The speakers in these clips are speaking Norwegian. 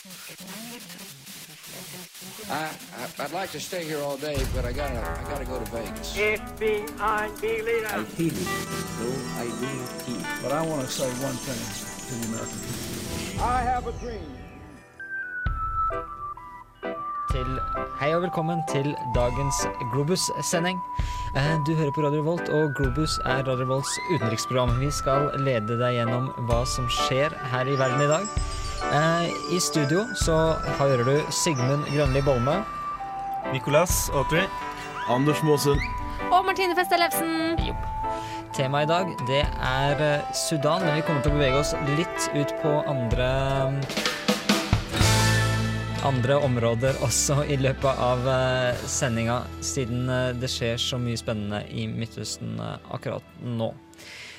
I, I I'd like to stay here all day, but I gotta I gotta go to Vegas. FBI leader. I feel it, though I do not feel. But I want to say one thing to the American people. I have a dream. til Hei og velkommen til dagens Globus-sending. Eh, Du hører på Radio Volt, og Globus er Radio Volts utenriksprogram. Vi skal lede deg gjennom hva som skjer her i verden i dag. Eh, I studio så hører du Sigmund Grønli Bolme. Nicolas Autry. Anders Maasund. Og Martine Fest Ellefsen. Temaet i dag det er eh, Sudan, men vi kommer til å bevege oss litt ut på andre andre områder også i løpet av eh, sendinga, siden det skjer så mye spennende i Midtøsten akkurat nå.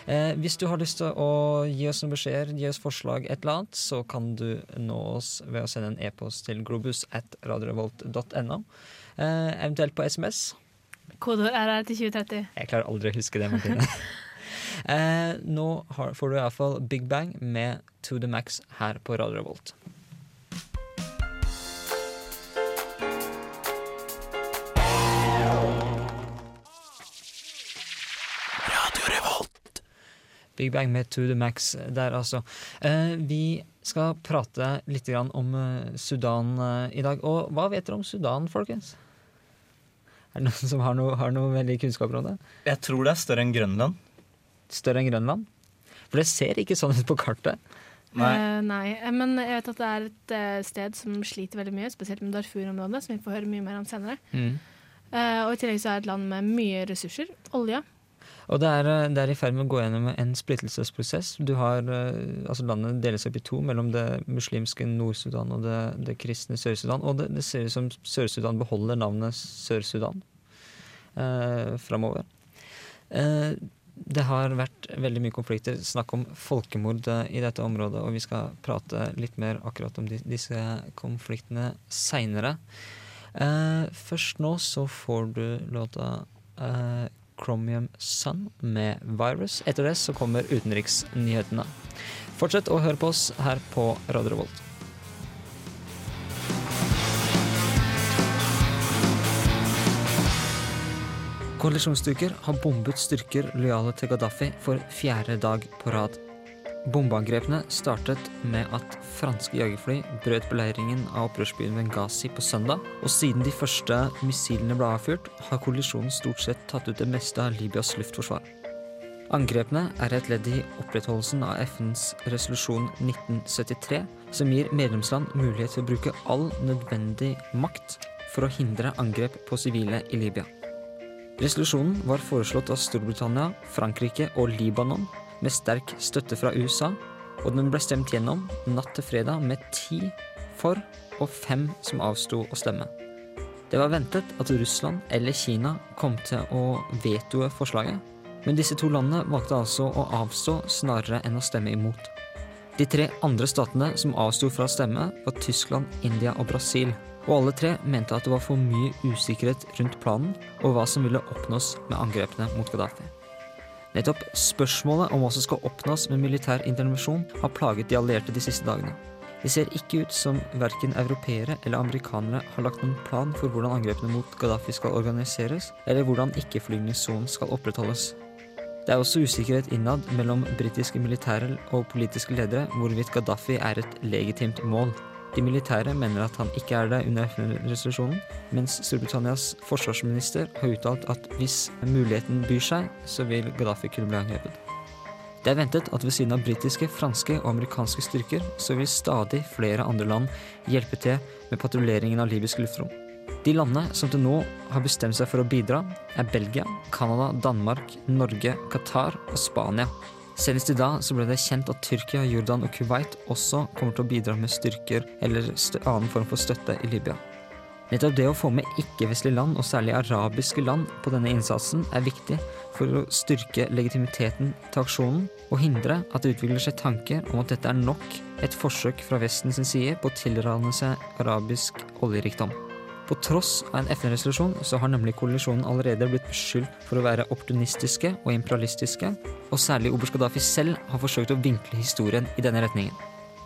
Eh, hvis du har lyst til å gi oss noen beskjeder, gi oss forslag, et eller annet, så kan du nå oss ved å sende en e-post til globus at radiorevolt.no. Eh, eventuelt på SMS. Kodeord RR til 2030. Jeg klarer aldri å huske det, Martine. eh, nå har, får du iallfall Big Bang med To the Max her på Radio Revolt. Big Bang med To the Max der, altså. Eh, vi skal prate litt grann om eh, Sudan eh, i dag. Og hva vet dere om Sudan, folkens? Er det noen som har noe, har noe veldig kunnskaper om det? Jeg tror det er større enn Grønland. Større enn Grønland? For det ser ikke sånn ut på kartet. Nei. Eh, nei. Men jeg vet at det er et eh, sted som sliter veldig mye, spesielt med Darfur-området, som vi får høre mye mer om senere. Eh, og i tillegg så er det et land med mye ressurser. Olje. Og det er, eh, det er i ferd med å gå gjennom en splittelsesprosess. Du har, eh, altså Landet deles opp i to, mellom det muslimske Nord-Sudan og det, det kristne Sør-Sudan. Og det, det ser ut som Sør-Sudan beholder navnet Sør-Sudan eh, framover. Eh, det har vært veldig mye konflikter. Snakk om folkemord eh, i dette området, og vi skal prate litt mer akkurat om disse konfliktene seinere. Eh, først nå så får du låta eh, Chromium Sun med Virus. Etter det så kommer utenriksnyhetene. Fortsett å høre på oss her på Radio Revolt. Koalisjonsstyrker har bombet styrker lojale til Gaddafi for fjerde dag på rad. Bombeangrepene startet med at franske jagerfly brøt beleiringen av opprørsbyen Benghazi på søndag, og siden de første missilene ble avfyrt, har koalisjonen stort sett tatt ut det meste av Libyas luftforsvar. Angrepene er et ledd i opprettholdelsen av FNs resolusjon 1973, som gir medlemsland mulighet til å bruke all nødvendig makt for å hindre angrep på sivile i Libya. Resolusjonen var foreslått av Storbritannia, Frankrike og Libanon med sterk støtte fra USA, og den ble stemt gjennom natt til fredag med ti for og fem som avsto å stemme. Det var ventet at Russland eller Kina kom til å vetoe forslaget, men disse to landene valgte altså å avstå snarere enn å stemme imot. De tre andre statene som avsto fra å stemme, var Tyskland, India og Brasil. Og alle tre mente at det var for mye usikkerhet rundt planen og hva som ville oppnås med angrepene mot Gaddafi. Nettopp spørsmålet om hva som skal oppnås med militær intervensjon, har plaget de allierte de siste dagene. Det ser ikke ut som verken europeere eller amerikanere har lagt noen plan for hvordan angrepene mot Gaddafi skal organiseres, eller hvordan ikke-flygningssonen skal opprettholdes. Det er også usikkerhet innad mellom britiske militære og politiske ledere hvorvidt Gaddafi er et legitimt mål. De militære mener at han ikke er det under FN-resolusjonen, mens Storbritannias forsvarsminister har uttalt at hvis muligheten byr seg, så vil Gaddafi kunne bli angrepet. Det er ventet at ved siden av britiske, franske og amerikanske styrker, så vil stadig flere andre land hjelpe til med patruljeringen av libysk luftrom. De landene som til nå har bestemt seg for å bidra, er Belgia, Canada, Danmark, Norge, Qatar og Spania. Senest i dag så ble det kjent at Tyrkia, Jordan og Kuwait også kommer til å bidra med styrker eller annen form for støtte i Libya. Nettopp det å få med ikke-vestlige land, og særlig arabiske land, på denne innsatsen er viktig for å styrke legitimiteten til aksjonen og hindre at det utvikler seg tanker om at dette er nok et forsøk fra Vestens side på å tilrane seg arabisk oljerikdom. På tross av en FN-resolusjon så har nemlig koalisjonen allerede blitt beskyldt for å være opportunistiske og imperialistiske, og særlig oberst Gaddafi selv har forsøkt å vinkle historien i denne retningen.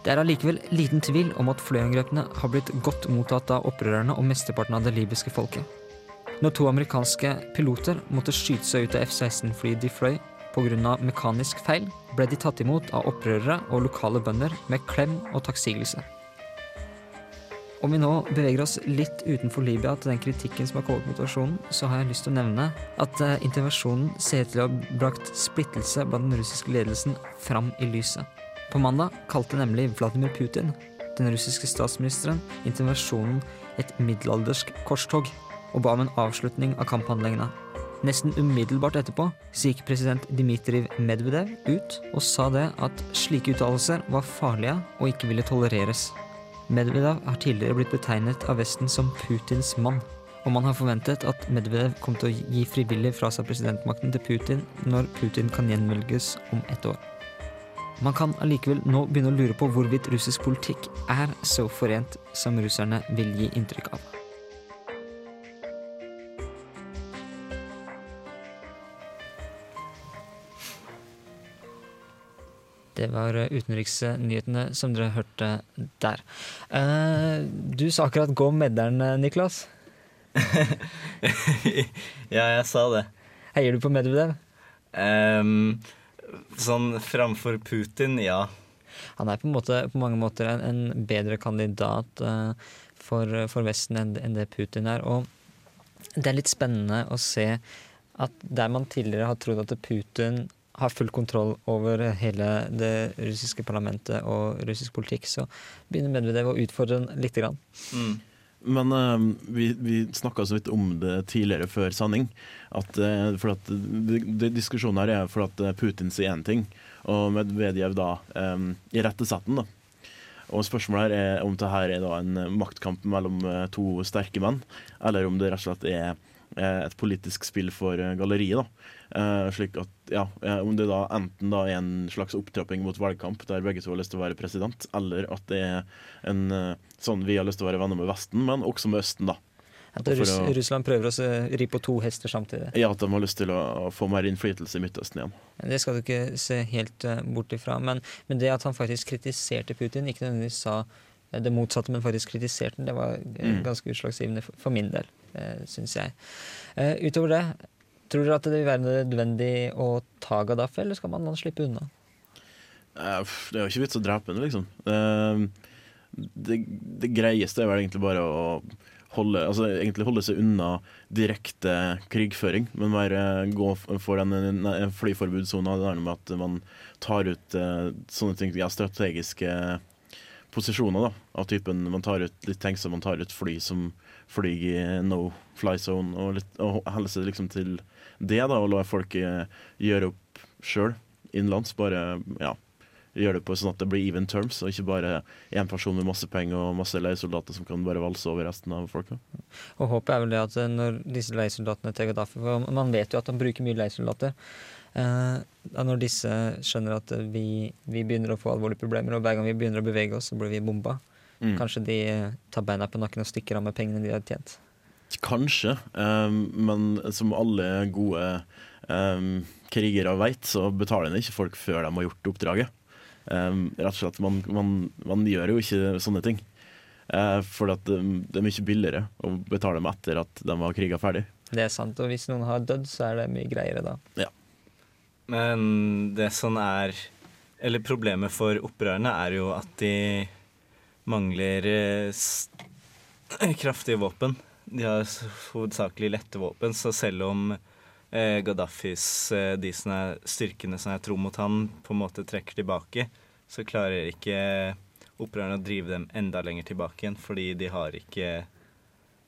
Det er allikevel liten tvil om at flyangrepene har blitt godt mottatt av opprørerne og mesteparten av det libyske folket. Når to amerikanske piloter måtte skyte seg ut av F-16-flyet de fløy pga. mekanisk feil, ble de tatt imot av opprørere og lokale bønder med klem og takksigelse. Om vi nå beveger oss litt utenfor Libya til den kritikken som har kommet mot aksjonen, så har jeg lyst til å nevne at eh, intervensjonen ser ut til å ha brakt splittelse blant den russiske ledelsen fram i lyset. På mandag kalte nemlig Vladimir Putin, den russiske statsministeren, intervensjonen et middelaldersk korstog, og ba om en avslutning av kamphandlingene. Nesten umiddelbart etterpå så gikk president Dmitriv Medvedev ut og sa det at slike uttalelser var farlige og ikke ville tolereres. Medvedev har tidligere blitt betegnet av Vesten som Putins mann, og man har forventet at Medvedev kom til å gi frivillig fra seg presidentmakten til Putin når Putin kan gjenvelges om ett år. Man kan allikevel nå begynne å lure på hvorvidt russisk politikk er så forent som russerne vil gi inntrykk av. Det var eh, utenriksnyhetene som dere hørte der. Eh, Du sa akkurat 'gå medderen', eh, Niklas. ja, jeg sa det. Heier du på Medvedev? Um, sånn framfor Putin, ja. Han er på, måte, på mange måter en, en bedre kandidat uh, for, for Vesten enn, enn det Putin er. Og det er litt spennende å se at der man tidligere har trodd at Putin har full kontroll over hele det russiske parlamentet og russisk politikk, så begynner Medvedev å utfordre den lite grann. Mm. Men uh, vi, vi snakka så vidt om det tidligere før sending. At, uh, for at de, de Diskusjonen her er for at eh, Putin sier én ting, og Medvedev da um, irettesetter den. da. Og Spørsmålet her er om dette her er da en maktkamp mellom eh, to sterke menn, eller om det rett og slett er eh, et politisk spill for eh, galleriet. da. Eh, slik at, ja, eh, Om det da enten da er en slags opptrapping mot valgkamp der begge to har lyst til å være president, eller at det er en eh, sånn vi har lyst til å være venner med Vesten, men også med Østen, da. At Russ, å- Russland prøver å ri på to hester samtidig. Ja, at de har lyst til å, få mer innflytelse i Midtøsten igjen. Det skal du ikke se helt eh, bort ifra. Men, men det at han faktisk kritiserte Putin, ikke nødvendigvis sa eh, det motsatte, men faktisk kritiserte den, det var eh, Mm. ganske utslagsgivende for, min del, syns jeg. Eh, utover det, tror dere at det vil være nødvendig å ta Gaddafi, eller skal man slippe unna? Eh, Det er jo ikke vits å drepe den, liksom. Eh, Det, det greieste er vel egentlig bare å holde, altså egentlig holde seg unna direkte krigføring, men eh, gå for en, en, en flyforbudssone. Det er noe med at man tar ut eh, sånne ting, ja, strategiske posisjoner. da, av typen Man tar ut litt tenksomt, man tar ut fly som flyr i no fly zone, og, litt, og holder seg liksom til det, da, og lar folk eh, gjøre opp sjøl innenlands. Bare ja, gjøre det på sånn at det blir even terms, og ikke bare én person med masse penger og masse leiesoldater som kan bare valse over resten av folka. Og håpet er vel det at eh, når disse leiesoldatene til Gaddafi For man vet jo at han bruker mye leiesoldater. Eh, når disse skjønner at vi, vi begynner å få alvorlige problemer, og hver gang vi begynner å bevege oss, så blir vi bomba, Mm. kanskje de eh, tar beina på nakken og stikker av med pengene de har tjent. Kanskje, um, men som alle gode um, krigere veit, så betaler en ikke folk før de har gjort oppdraget. Um, rett og slett, man, man, man gjør jo ikke sånne ting. Uh, for at um, det er mye billigere å betale dem etter at de har kriga ferdig. Det er sant, og hvis noen har dødd, så er det mye greiere da. Men det som er Eller problemet for opprørerne er jo at de mangler eh, kraftige våpen. De har hovedsakelig lette våpen, så selv om eh, Gaddafis eh, de som er styrkene som er tro mot han, på en måte trekker tilbake, så klarer ikke opprørerne å drive dem enda lenger tilbake igjen, fordi de har ikke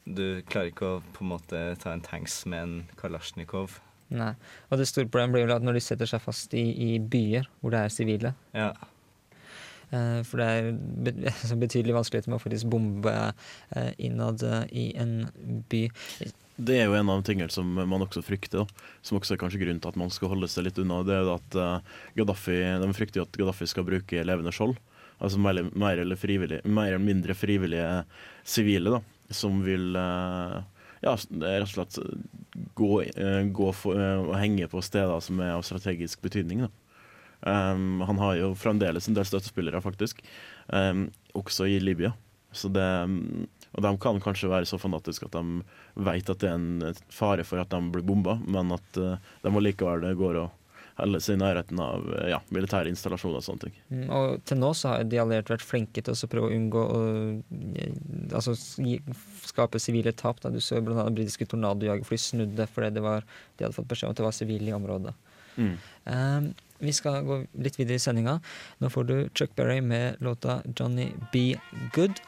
Du klarer ikke å på en måte ta en tanks med en kalasjnikov. Nei. Og det store problemet blir vel at når de setter seg fast i, i byer hvor det er sivile, Ja. Eh, for det er be altså betydelig vanskeligheter med å faktisk bombe eh, innad eh, i en by. Det er jo en av tingene som man også frykter, som også er kanskje grunnen til at man skal holde seg litt unna. Det er at Gaddafi, De frykter jo at Gaddafi skal bruke levende skjold. Altså mer, mer, eller, mer eller mindre frivillige sivile, da. Som vil ja, rett og slett gå, gå for, og henge på steder som er av strategisk betydning. Da. Um, han har jo fremdeles en del støttespillere, faktisk. um, også i Libya. Så det, og de kan kanskje være så fanatiske at de vet at det er en fare for at de blir bomba, men at uh, de allikevel går og seg i nærheten av eh, ja, militære installasjoner og sånne ting. Mm, Og til nå så har de allierte vært flinke til å prøve å unngå å eh, altså, skape sivile tap. Da. Du så bl.a. britiske tornadojagerfly snudde fordi det var, de hadde fått beskjed om at det var sivile i området. Um, vi skal gå litt videre i sendinga. Nå får du Chuck Berry med låta 'Johnny Be Good'.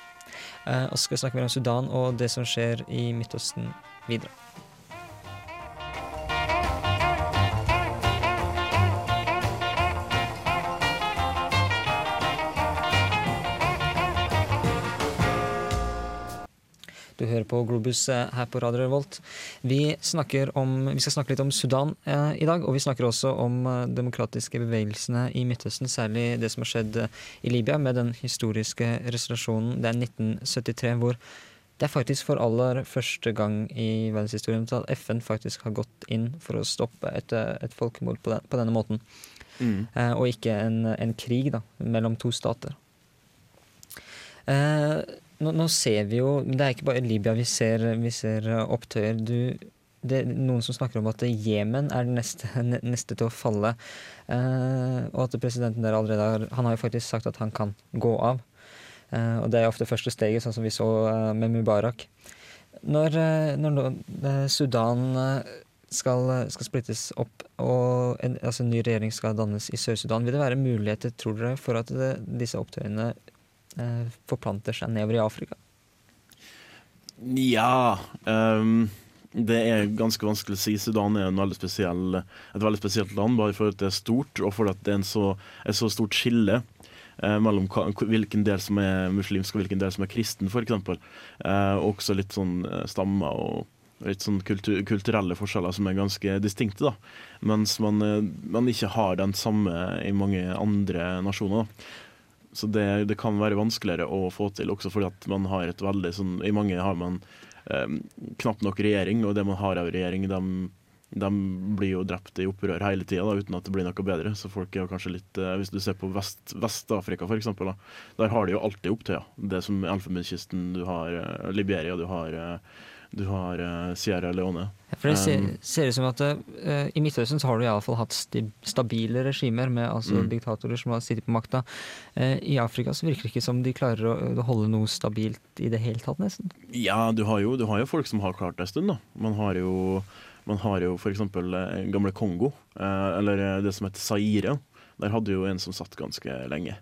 Eh, og så skal vi snakke mer om Sudan og det som skjer i Midtøsten videre. Du hører på Globus eh, her på Radio Revolt. Vi, om, vi skal snakke litt om Sudan eh, i dag, og vi snakker også om eh, demokratiske bevegelsene i Midtøsten, særlig det som har skjedd eh, i Libya med den historiske resolusjonen. Det er 1973 hvor det er faktisk for aller første gang i verdenshistorien at FN faktisk har gått inn for å stoppe et, et folkemord på, den, på denne måten. Eh, og ikke en, en krig da, mellom to stater. Eh, nå, nå ser vi jo Det er ikke bare Libya vi ser, vi ser eh, opptøyer. Du, det er noen som snakker om at Jemen er den neste, neste til å falle. Eh, og at presidenten der allerede har Han har jo faktisk sagt at han kan gå av. Eh, og det er ofte første steget, sånn som vi så eh, med Mubarak. Når, eh, når Sudan skal, skal splittes opp og en, altså en ny regjering skal dannes i Sør-Sudan, vil det være muligheter, tror dere, for at det, disse opptøyene forplanter seg nedover i Afrika? Ja um, Det er ganske vanskelig å si. Sudan er veldig spesiell, et veldig spesielt land, bare fordi det er stort, og fordi det er så, et så stort skille eh, mellom hvilken del som er muslimsk og hvilken del som er kristen, f.eks. Eh, og også litt sånn eh, stammer og litt sånn kultur, kulturelle forskjeller som er ganske distinkte. da. Mens man, eh, man ikke har den samme i mange andre nasjoner. da. Så det, det kan være vanskeligere å få til, også fordi at man har et veldig sånn I mange har man eh, knapt nok regjering, og det man har av regjering, de, de blir jo drept i opprør hele tida uten at det blir noe bedre. Så folk er jo kanskje litt eh, Hvis du ser på Vest- Vest-Afrika, eksempel, da, der har de jo alltid opptøyer. Det som Elfenbenskysten, du har eh, Liberia, du har, eh, du har eh, Sierra Leone. For det ser, Um, ser ut som at uh, i Midtøsten så har du iallfall hatt stabile regimer med altså Mm. diktatorer som har sittet på makta. Uh, I Afrika så virker det ikke som de klarer å, å holde noe stabilt i det hele tatt, nesten. Ja, du har, jo, du har jo folk som har klart det en stund. da. Man har jo, man har jo f.eks. gamle Kongo, eller det som heter Zaire. Der hadde jo en som satt ganske lenge.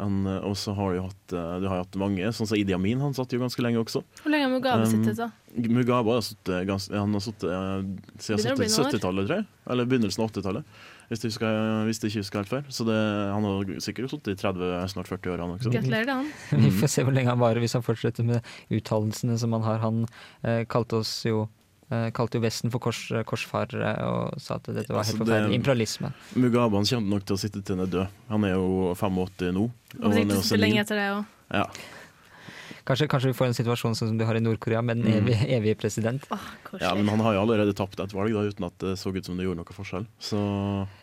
Han, eh, og så har du hatt, eh, du har hatt mange, sånn som Idi Amin, han satt jo ganske lenge også. Hvor lenge har Mugabe Um, sittet, da? Mugabe har sittet han har sittet eh, siden Begynner å bli 70 noen år. 70-tallet, tror jeg. Eller begynnelsen av 80-tallet. Hvis jeg husker, hvis jeg ikke husker helt feil. Så det, han har sikkert sittet i 30, snart 40 år, han også. Gratulerer til han. Vi får se hvor lenge han varer hvis han fortsetter med uttalelsene som han har. Han eh, kalte oss jo kalte jo Vesten for kors, korsfarere og sa at dette var helt Altså, det- forferdelig. Imperialisme. Mugabe han kommer nok til å sitte til han er død. Han er jo 85 nå. Og han er også lenge etter det òg. Ja. Kanskje, kanskje vi får en situasjon sånn som du har i Nord-Korea, med den evig, evige, evige president. ja, men han har jo allerede tapt et valg da, uten at det så ut som det gjorde noe forskjell. Så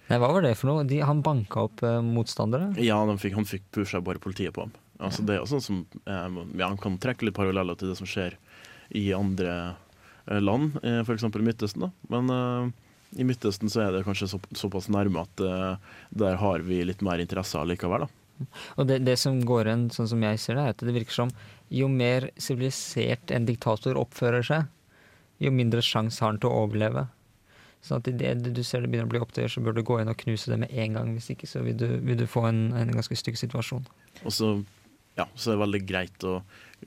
Nei, hva var det for noe? De, han banka opp eh, motstandere? ja, han fikk, han fikk pusha bare politiet på ham. Altså, det er jo sånn som eh, ja, Han kan trekke litt paralleller til det som skjer i andre eh, land, eh, f.eks. i Midtøsten. da. Men eh, i Midtøsten så er det kanskje så, såpass nærme at eh, der har vi litt mer interesse likevel. da. Og det, det som går igjen, sånn som jeg ser det, er at det virker som jo mer sivilisert en diktator oppfører seg, jo mindre sjanse har han til å overleve. Sånn at idet du ser det begynner å bli opptøyer, så bør du gå inn og knuse det med en gang. Hvis ikke så vil du, vil du få en, en ganske stygg situasjon. Og så, ja, så er det veldig greit å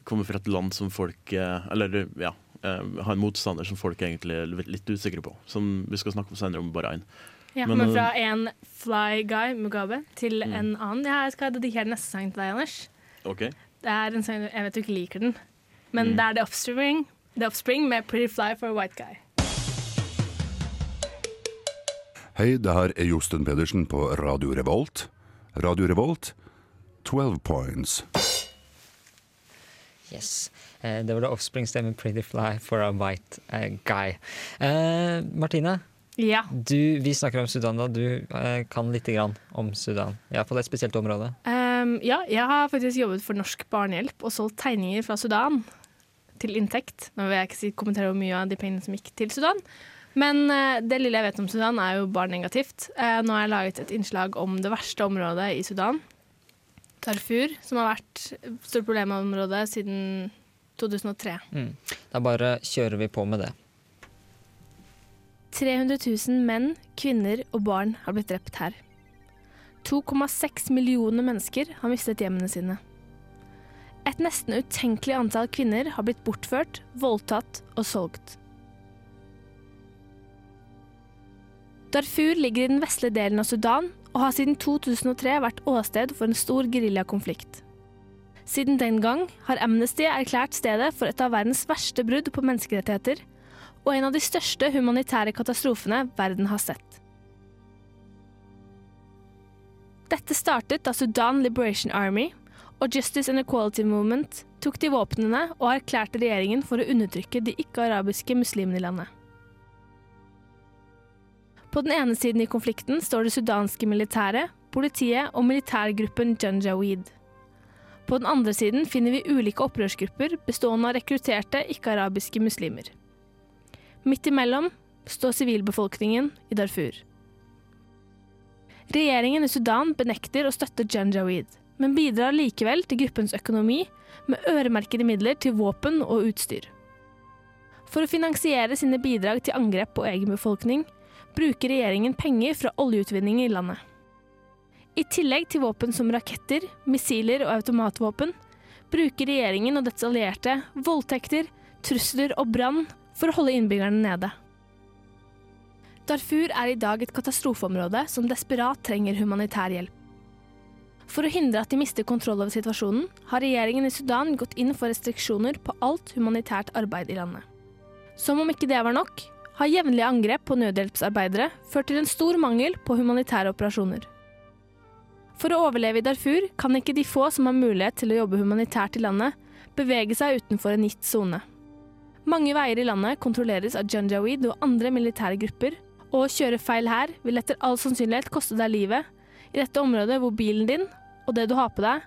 komme fra et land som folk eh, Eller ja, eh, ha en motstander som folk egentlig er litt- litt usikre på. Som vi skal snakke om senere om bare én. Ja, Men, men, øh, fra en fly guy, Mugabe, til Mm. en annen. Jeg skal dedikere neste sang til deg, Anders. Okay. Det er en sang, Jeg vet du ikke liker den, men Mm. det er The Offspring, The Offspring med Pretty Fly for a White Guy. Hei, det her er Josten Pedersen på Radio Revolt. Radio Revolt, 12 points. Yes. Eh, det var det offspring-stemmen 'Pretty Fly for a White eh, Guy'. Eh, Martine, Ja. du, vi snakker om Sudan da. Du eh, kan lite grann om Sudan. Iallfall et spesielt område. Um, Um, ja, jeg har faktisk jobbet for Norsk Barnehjelp og solgt tegninger fra Sudan til inntekt. Nå vil jeg ikke si, kommentere hvor mye av de pengene som gikk til Sudan. Men uh, det lille jeg vet om Sudan, er jo bare negativt. Uh, nå har jeg laget et innslag om det verste området i Sudan. Darfur, som har vært et stort problemområde siden 2003. Mm. Da bare kjører vi på med det. 300 000 menn, kvinner og barn har blitt drept her. 2,6 millioner mennesker har mistet hjemmene sine. Et nesten utenkelig antall kvinner har blitt bortført, voldtatt og solgt. Darfur ligger i den vestlige delen av Sudan og har siden 2003 vært åsted for en stor geriljakonflikt. Siden den gang har Amnesty erklært stedet for et av verdens verste brudd på menneskerettigheter og en av de største humanitære katastrofene verden har sett. Dette startet da Sudan Liberation Army og Justice and Equality Movement tok de våpnene og erklærte regjeringen for å undertrykke de ikke-arabiske muslimene i landet. På den ene siden i konflikten står det sudanske militæret, politiet og militærgruppen Janjaweed. På den andre siden finner vi ulike opprørsgrupper bestående av rekrutterte ikke-arabiske muslimer. Midt imellom står sivilbefolkningen i Darfur. Regjeringen i Sudan benekter å støtte Janjaweed, men bidrar likevel til gruppens økonomi med øremerkede midler til våpen og utstyr. For å finansiere sine bidrag til angrep på egen befolkning bruker regjeringen penger fra oljeutvinning i landet. I tillegg til våpen som raketter, missiler og automatvåpen bruker regjeringen og dets allierte voldtekter, trusler og brann for å holde innbyggerne nede. Darfur er i dag et katastrofeområde som desperat trenger humanitær hjelp. For å hindre at de mister kontroll over situasjonen, har regjeringen i Sudan gått inn for restriksjoner på alt humanitært arbeid i landet. Som om ikke det var nok, har jevnlige angrep på nødhjelpsarbeidere ført til en stor mangel på humanitære operasjoner. For å overleve i Darfur kan ikke de få som har mulighet til å jobbe humanitært i landet, bevege seg utenfor en gitt sone. Mange veier i landet kontrolleres av Janjaweed og andre militære grupper, og å kjøre feil her vil etter all sannsynlighet koste deg livet i dette området hvor bilen din og det du har på deg,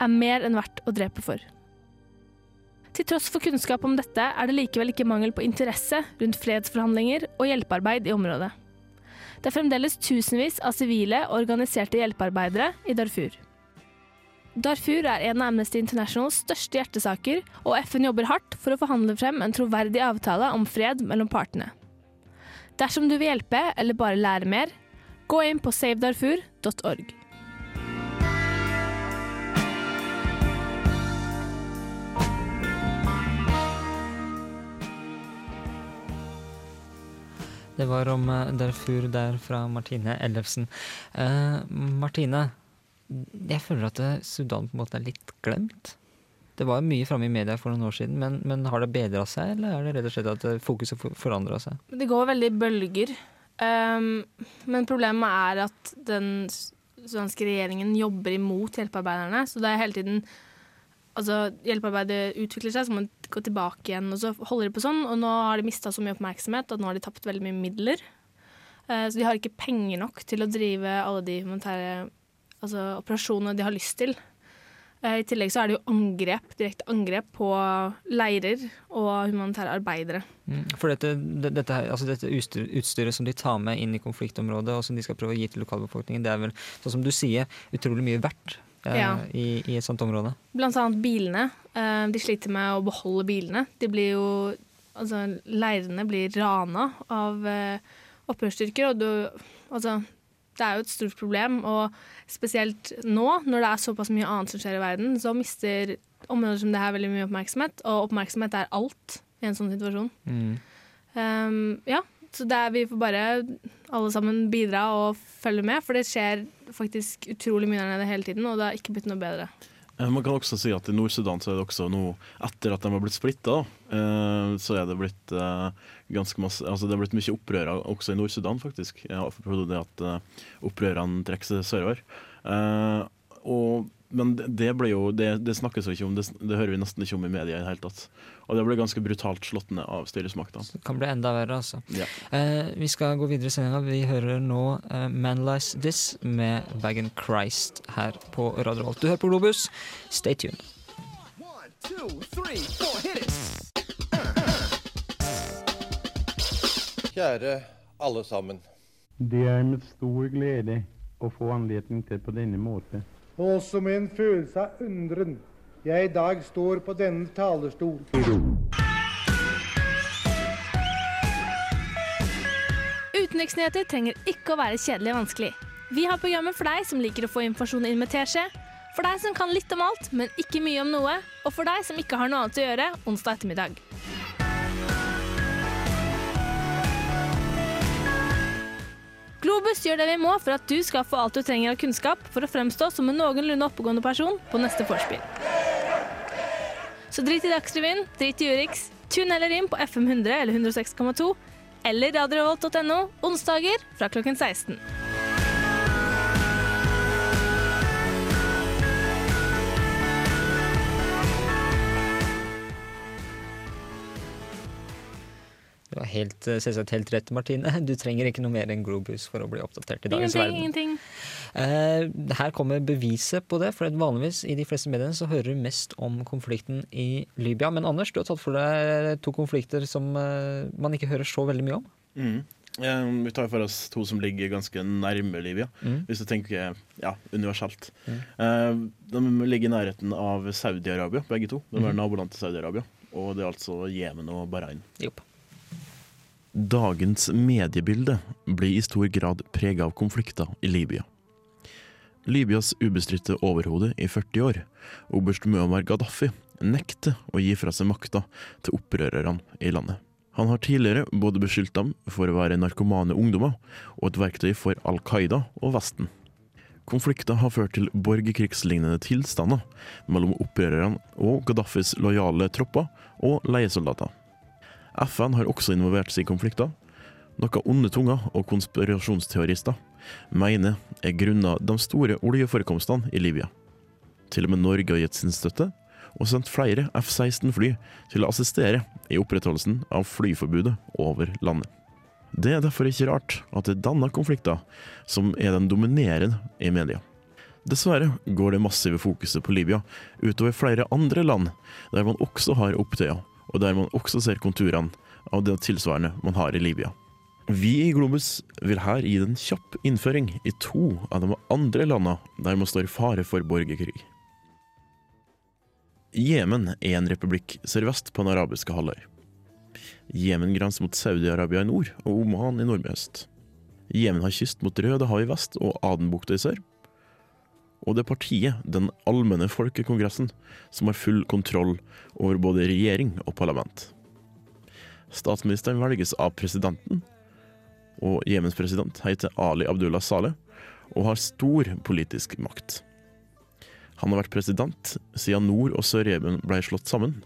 er mer enn verdt å drepe for. Til tross for kunnskap om dette er det likevel ikke mangel på interesse rundt fredsforhandlinger og hjelpearbeid i området. Det er fremdeles tusenvis av sivile og organiserte hjelpearbeidere i Darfur. Darfur er en av Amnesty Internationals største hjertesaker, og FN jobber hardt for å forhandle frem en troverdig avtale om fred mellom partene. Dersom du vil hjelpe eller bare lære mer, gå inn på savedarfur.org. Det var om eh, Darfur der fra Martine Ellefsen. Eh, Martine, jeg føler at eh, Sudan på en måte er litt glemt. Det var mye framme i media for noen år siden, men, men har det bedra seg, eller er det rett og slett at eh, fokuset for, forandra seg? Det går veldig i bølger. Um, men problemet er at den sudanske regjeringen jobber imot hjelpearbeiderne. Så det er hele tiden Altså, hjelpearbeidet utvikler seg, så må de gå tilbake igjen. Og så holder de på sånn, og nå har de mista så mye oppmerksomhet at nå har de tapt veldig mye midler. Uh, så de har ikke penger nok til å drive alle de humanitære altså, operasjonene de har lyst til. Uh, I tillegg så er det jo angrep, direkte angrep på leirer og humanitære arbeidere. Mm, for dette, det, dette, altså dette utstyret som de tar med inn i konfliktområdet, og som de skal prøve å gi til lokalbefolkningen, det er vel, sånn som du sier, utrolig mye verdt eh, Ja. i, i et sånt område. Blant annet bilene. Eh, de sliter med å beholde bilene. De blir jo Altså, leirene blir rana av uh, opprørsstyrker, og du Altså, det er jo et stort problem, og spesielt nå, når det er såpass mye annet som skjer i verden, så mister områder som det her veldig mye oppmerksomhet, og oppmerksomhet er alt i en sånn situasjon. Mm. Um, ja, så det er, vi får bare alle sammen bidra og følge med, for det skjer faktisk utrolig mye der nede hele tiden, og det har ikke blitt noe bedre. Eh, Man kan også si at i Nord-Sudan så er det også nå, etter at de har blitt splitta, så er det blitt eh, ganske masse Altså det har blitt mye opprør også i Nord-Sudan, faktisk. Ja, for det at opprørene trekker seg sørover. Eh, og men det, ble jo Det, det snakkes jo ikke om, det, det hører vi nesten ikke om i media i det hele tatt. Og det ble ganske brutalt slått ned av styresmaktene. Det kan bli enda verre, altså. Ja. Eh, vi skal gå videre i sendinga. Vi hører nå eh, Manlize This med Bagan Christ her på Radio Volt. Du hører på Globus. Stay tuned. Kjære alle sammen. Det er med stor glede å få anledning til på denne måte. Og med en følelse av undren jeg i dag står på denne talerstol. Utenriksnyheter trenger ikke å være kjedelig og vanskelig. Vi har programmet for deg som liker å få informasjon inn med teskje, for deg som kan litt om alt, men ikke mye om noe, og for deg som ikke har noe annet å gjøre onsdag ettermiddag. Globus gjør det vi må for at du skal få alt du trenger av kunnskap for å fremstå som en noenlunde oppegående person på neste vorspiel. Så drit i Dagsrevyen, drit i Urix, tun heller inn på FM 100 eller 106,2 eller radiorevolt.no onsdager fra klokken 16. Det helt, eh, selvsagt helt rett, Martine. Du trenger ikke noe mer enn Groobus for å bli oppdatert i dagens Ingenting, verden. ingenting. Eh, her kommer beviset på det, for vanligvis i de fleste mediene så hører du mest om konflikten i Libya. Men Anders, du har tatt for deg to konflikter som eh, man ikke hører så veldig mye om. Mm. Eh, vi tar for oss to som ligger ganske nærme Libya, Mm. hvis du tenker ja, universelt. Mm. Eh, de ligger i nærheten av Saudi-Arabia, begge to. De er Mhm. naboland til Saudi-Arabia. Og det er altså Jemen og Bahrain. Jopp. Dagens mediebilde blir i stor grad prega av konflikter i Libya. Libyas ubestridte overhode i 40 år, oberst Muammar Gaddafi, nekter å gi fra seg makta til opprørerne i landet. Han har tidligere både beskyldt dem for å være narkomane ungdommer og et verktøy for Al Qaida og Vesten. Konflikter har ført til borgerkrigslignende tilstander mellom opprørerne og Gaddafis lojale tropper og leiesoldater. FN har også involvert seg i konflikter, noe onde tunger og konspirasjonsteorister mener er grunnet de store oljeforekomstene i Libya. Til og med Norge har gitt sin støtte, og sendt flere F-16-fly til å assistere i opprettholdelsen av flyforbudet over landet. Det er derfor ikke rart at det er denne konflikten som er den dominerende i media. Dessverre går det massive fokuset på Libya utover flere andre land, der man også har opptøyer, og der man også ser konturene av det tilsvarende man har i Libya. Vi i Globus vil her gi en kjapp innføring i to av de andre landene der man står i fare for borgerkrig. Jemen er en republikk sørvest på den arabiske halvøy. Jemen grenser mot Saudi-Arabia i nord og Oman i nordøst. Jemen har kyst mot Rødehavet i vest og Adenbukta i sør. Og det partiet, Den allmenne folkekongressen, som har full kontroll over både regjering og parlament. Statsministeren velges av presidenten, og Jemens president heter Ali Abdullah Saleh og har stor politisk makt. Han har vært president siden Nord- og Sør-Jemen ble slått sammen,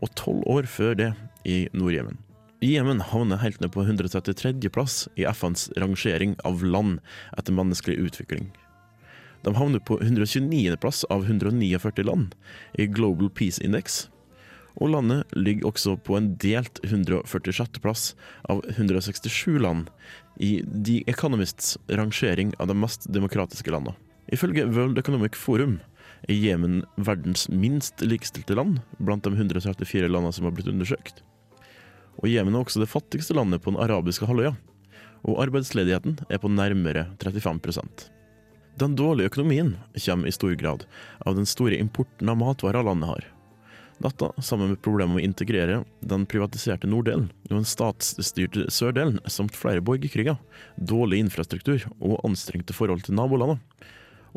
og tolv år før det i Nord-Jemen. Jemen havner helt ned på 133. plass i FNs rangering av land etter menneskelig utvikling. De havner på 129. plass av 149 land i Global Peace Index, og landet ligger også på en delt 146. plass av 167 land i The Economists rangering av de mest demokratiske landene. Ifølge World Economic Forum er Jemen verdens minst likestilte land blant de 134 landene som har blitt undersøkt. Og Jemen er også det fattigste landet på den arabiske halvøya, og arbeidsledigheten er på nærmere 35 Den dårlige økonomien kommer i stor grad av den store importen av matvarer landet har. Dette, sammen med problemet med å integrere den privatiserte norddelen og den statsstyrte sørdelen, samt flere borgerkriger, dårlig infrastruktur og anstrengte forhold til nabolandene,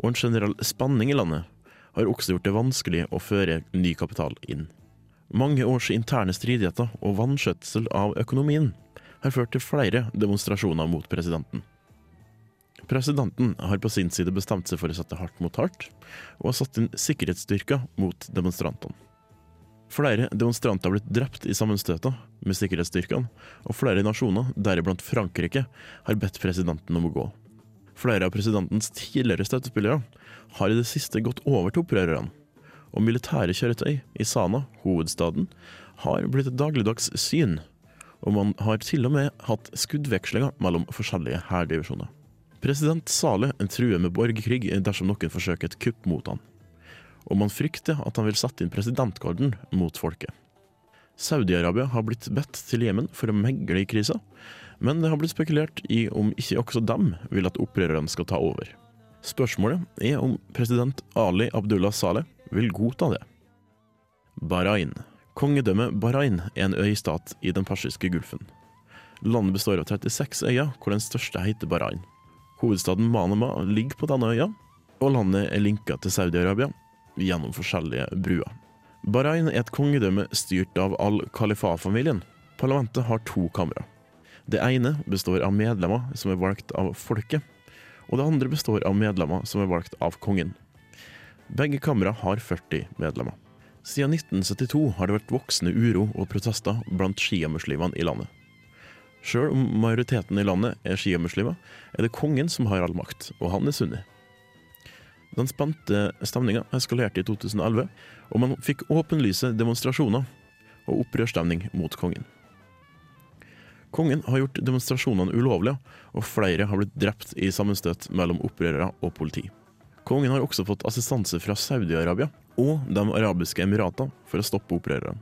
og en generell spenning i landet, har også gjort det vanskelig å føre ny kapital inn. Mange års interne stridigheter og vanskjøtsel av økonomien har ført til flere demonstrasjoner mot presidenten. Presidenten har på sin side bestemt seg for å sette hardt mot hardt, og har satt inn sikkerhetsstyrker mot demonstrantene. Flere demonstranter har blitt drept i sammenstøter med sikkerhetsstyrkene, og flere nasjoner, deriblant Frankrike, har bedt presidenten om å gå. Flere av presidentens tidligere støttespillere har i det siste gått over til opprørerne, og militære kjøretøy i Sana, hovedstaden, har blitt et dagligdags syn, og man har til og med hatt skuddvekslinger mellom forskjellige hærdivisjoner. President Saleh truer med borgerkrig dersom noen forsøker et kupp mot han, og man frykter at han vil sette inn presidentgarden mot folket. Saudi-Arabia har blitt bedt til Jemen for å megle i krisa, men det har blitt spekulert i om ikke også dem vil at opprørerne skal ta over. Spørsmålet er om president Ali Abdullah Saleh vil godta det. Bahrain. Kongedømmet Bahrain er en øystat i den persiske gulfen. Landet består av 36 øyer, hvor den største heter Bahrain. Hovedstaden Manama ligger på denne øya, og landet er linka til Saudi-Arabia gjennom forskjellige bruer. Bahrain er et kongedømme styrt av al-Khalifa-familien. Parlamentet har to kamre. Det ene består av medlemmer som er valgt av folket, og det andre består av medlemmer som er valgt av kongen. Begge kamre har 40 medlemmer. Siden 1972 har det vært voksende uro og protester blant sjiamuslimene i landet. Sjøl om majoriteten i landet er sjiamuslimer, er det kongen som har all makt, og han er sunni. Den spente stemninga eskalerte i 2011, og man fikk åpenlyse demonstrasjoner og opprørsstemning mot kongen. Kongen har gjort demonstrasjonene ulovlige, og flere har blitt drept i sammenstøt mellom opprørere og politi. Kongen har også fått assistanse fra Saudi-Arabia og De arabiske emirater for å stoppe opprørerne.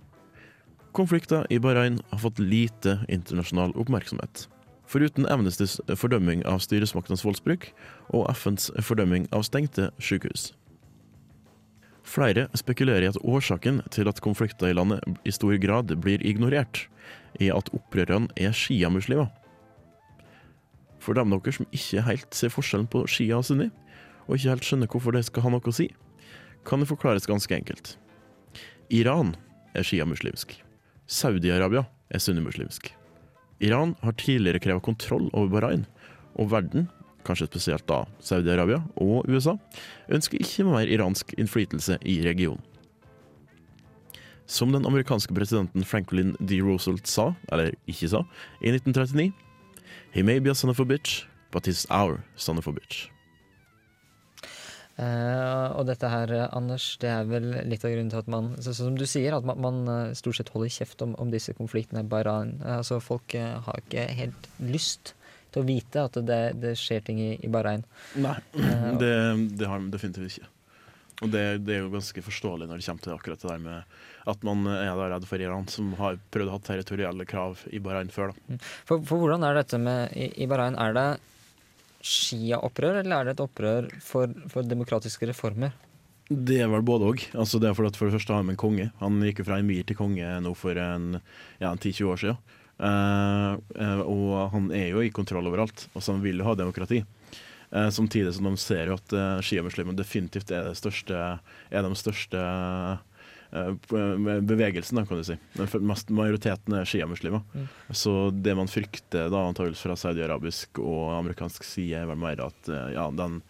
Konflikter i Bahrain har fått lite internasjonal oppmerksomhet. Foruten Amnestys fordømming av styresmaktenes voldsbruk og FNs fordømming av stengte sykehus. Flere spekulerer i at årsaken til at konflikter i landet i stor grad blir ignorert, er at opprørerne er sjiamuslimer. For dem dere som ikke helt ser forskjellen på shia og sunni, og ikke helt skjønner hvorfor det skal ha noe å si, kan det forklares ganske enkelt. Iran er sjiamuslimsk. Saudi-Arabia er sunnimuslimsk. Iran har tidligere krevd kontroll over Bahrain, og verden, kanskje spesielt da Saudi-Arabia og USA, ønsker ikke mer iransk innflytelse i regionen. Som den amerikanske presidenten Franklin D. Roosevelt sa, eller ikke sa, i 1939 He may be a son of a bitch, but he's our son of a bitch. Eh, og dette her, Anders, det er vel litt av grunnen til at man så, Som du sier, at man, man eh, stort sett holder kjeft om, om disse konfliktene. Bahrain. Eh, altså, folk har ikke helt lyst til å vite at det, det skjer ting i, i Bahrain. Nei, Eh, det, det har de definitivt ikke. Og det, det er jo ganske forståelig når det kommer til akkurat det der med at man er redd for Iran, som har prøvd å ha territorielle krav i Bahrain før. da. For, for hvordan er dette med i, i Bahrain? Er det Shia-opprør, eller er det et opprør for, for demokratiske reformer? Det er vel både òg. Altså for, det første har vi en konge. Han gikk jo fra emir til konge nå for en, ja, en 10-20 år siden. Uh, uh, og han er jo i kontroll overalt, og han vil jo ha demokrati. Uh, samtidig som de ser jo at uh, sjiamuslimene definitivt er, det største, er de største bevegelsen, da, kan du si. Majoriteten er sjiamuslimer. Mm. Så det man frykter da antakeligvis fra saudi-arabisk og amerikansk side, er vel mer at eh, ja, den,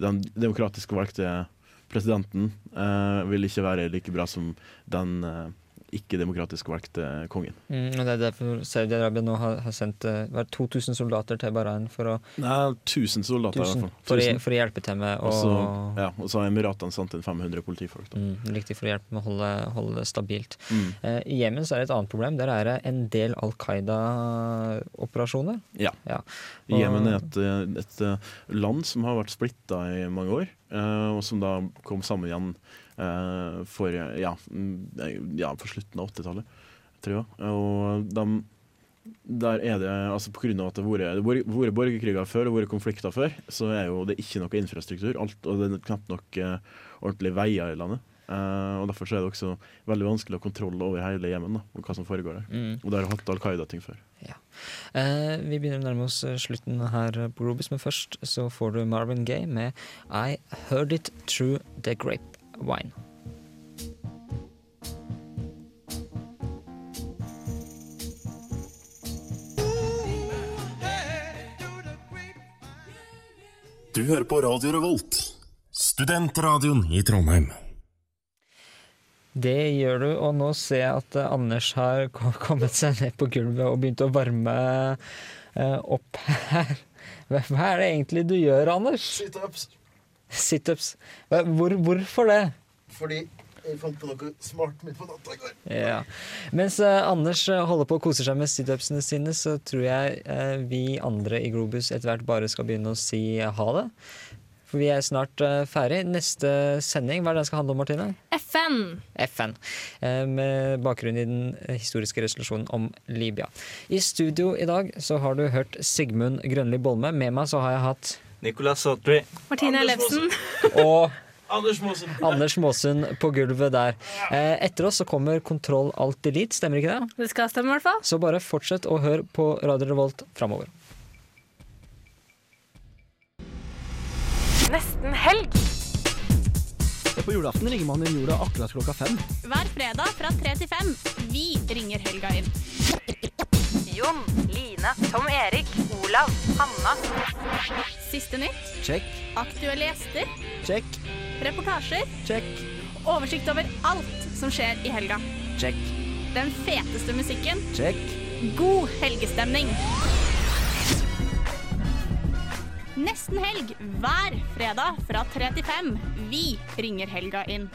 den demokratisk valgte presidenten eh, vil ikke være like bra som den eh, ikke-demokratisk valgte kongen. Mm, og det er derfor Saudi-Arabia nå har, har sendt eh, er det, 2000 soldater til Bahrain for å, Nei, 1000 soldater i hvert fall. for, 1000. for å hjelpe til med å Og ja, og så har Emiratene sendt inn 500 politifolk. Da. mm, Riktig, for å hjelpe med å holde, holde det stabilt. Mm. Uh, I Jemen så er det et annet problem. Der er det en del Al Qaida-operasjoner. Ja. Ja. Jemen er et, eh, et eh, land som har vært splitta i mange år, uh, og som da kom sammen igjen eh, for, ja, ja, for slutten av 80-tallet, tror jeg. Og de, der er det, altså av at det har vært- borgerkriger før og vært konflikter før, så er jo det ikke noe infrastruktur, alt, og det er knapt nok uh, ordentlige veier i landet. Uh, og Derfor så er det også veldig vanskelig å ha kontroll over hele Jemen da, og hva som foregår der. Mm. Og der har hatt Al Qaida-ting før. Eh, vi begynner å nærme oss eh, slutten her på Grobis, men først så får du Marvin Gaye med I Heard It Through The Grapevine. Du hører på Radio Revolt, studentradioen i Trondheim. Det gjør du, og nå ser jeg at eh, Anders har kommet seg ned på gulvet og begynt å varme eh, opp her. Hva er det egentlig du gjør, Anders? Situps. Situps. Hvor, hvorfor det? Fordi jeg fant på noe smart midt på natta i går. Ja. Mens uh, Anders eh, holder på å kose seg med situpsene sine, så tror jeg uh, vi andre i Globus etter hvert bare skal begynne å si ha det. For vi er snart uh, ferdig. Neste sending, hva er det den skal handle om, Martine? FN. FN. Uh, Med bakgrunn i den historiske resolusjonen om Libya. I studio i dag så har du hørt Sigmund Grønli Bolme. Med meg så har jeg hatt Nicolas Sautry. Martine Ellefsen. og Anders Måsund på gulvet der. Eh, Etter oss så kommer Kontroll Alt Delete, stemmer ikke det? Det skal stemme, i hvert fall. Så bare fortsett å høre på Radio Revolt framover. Nesten helg. På julaften ringer man inn jorda akkurat klokka fem. Hver fredag fra tre til fem. Vi ringer helga inn. Jon, Line, Tom Erik, Olav, Hanna. Siste nytt. Check, Aktuelle gjester. check, Reportasjer. check, Oversikt over alt som skjer i helga. check, Den feteste musikken. check. God helgestemning. Nesten helg hver fredag fra tre til fem. Vi ringer helga inn.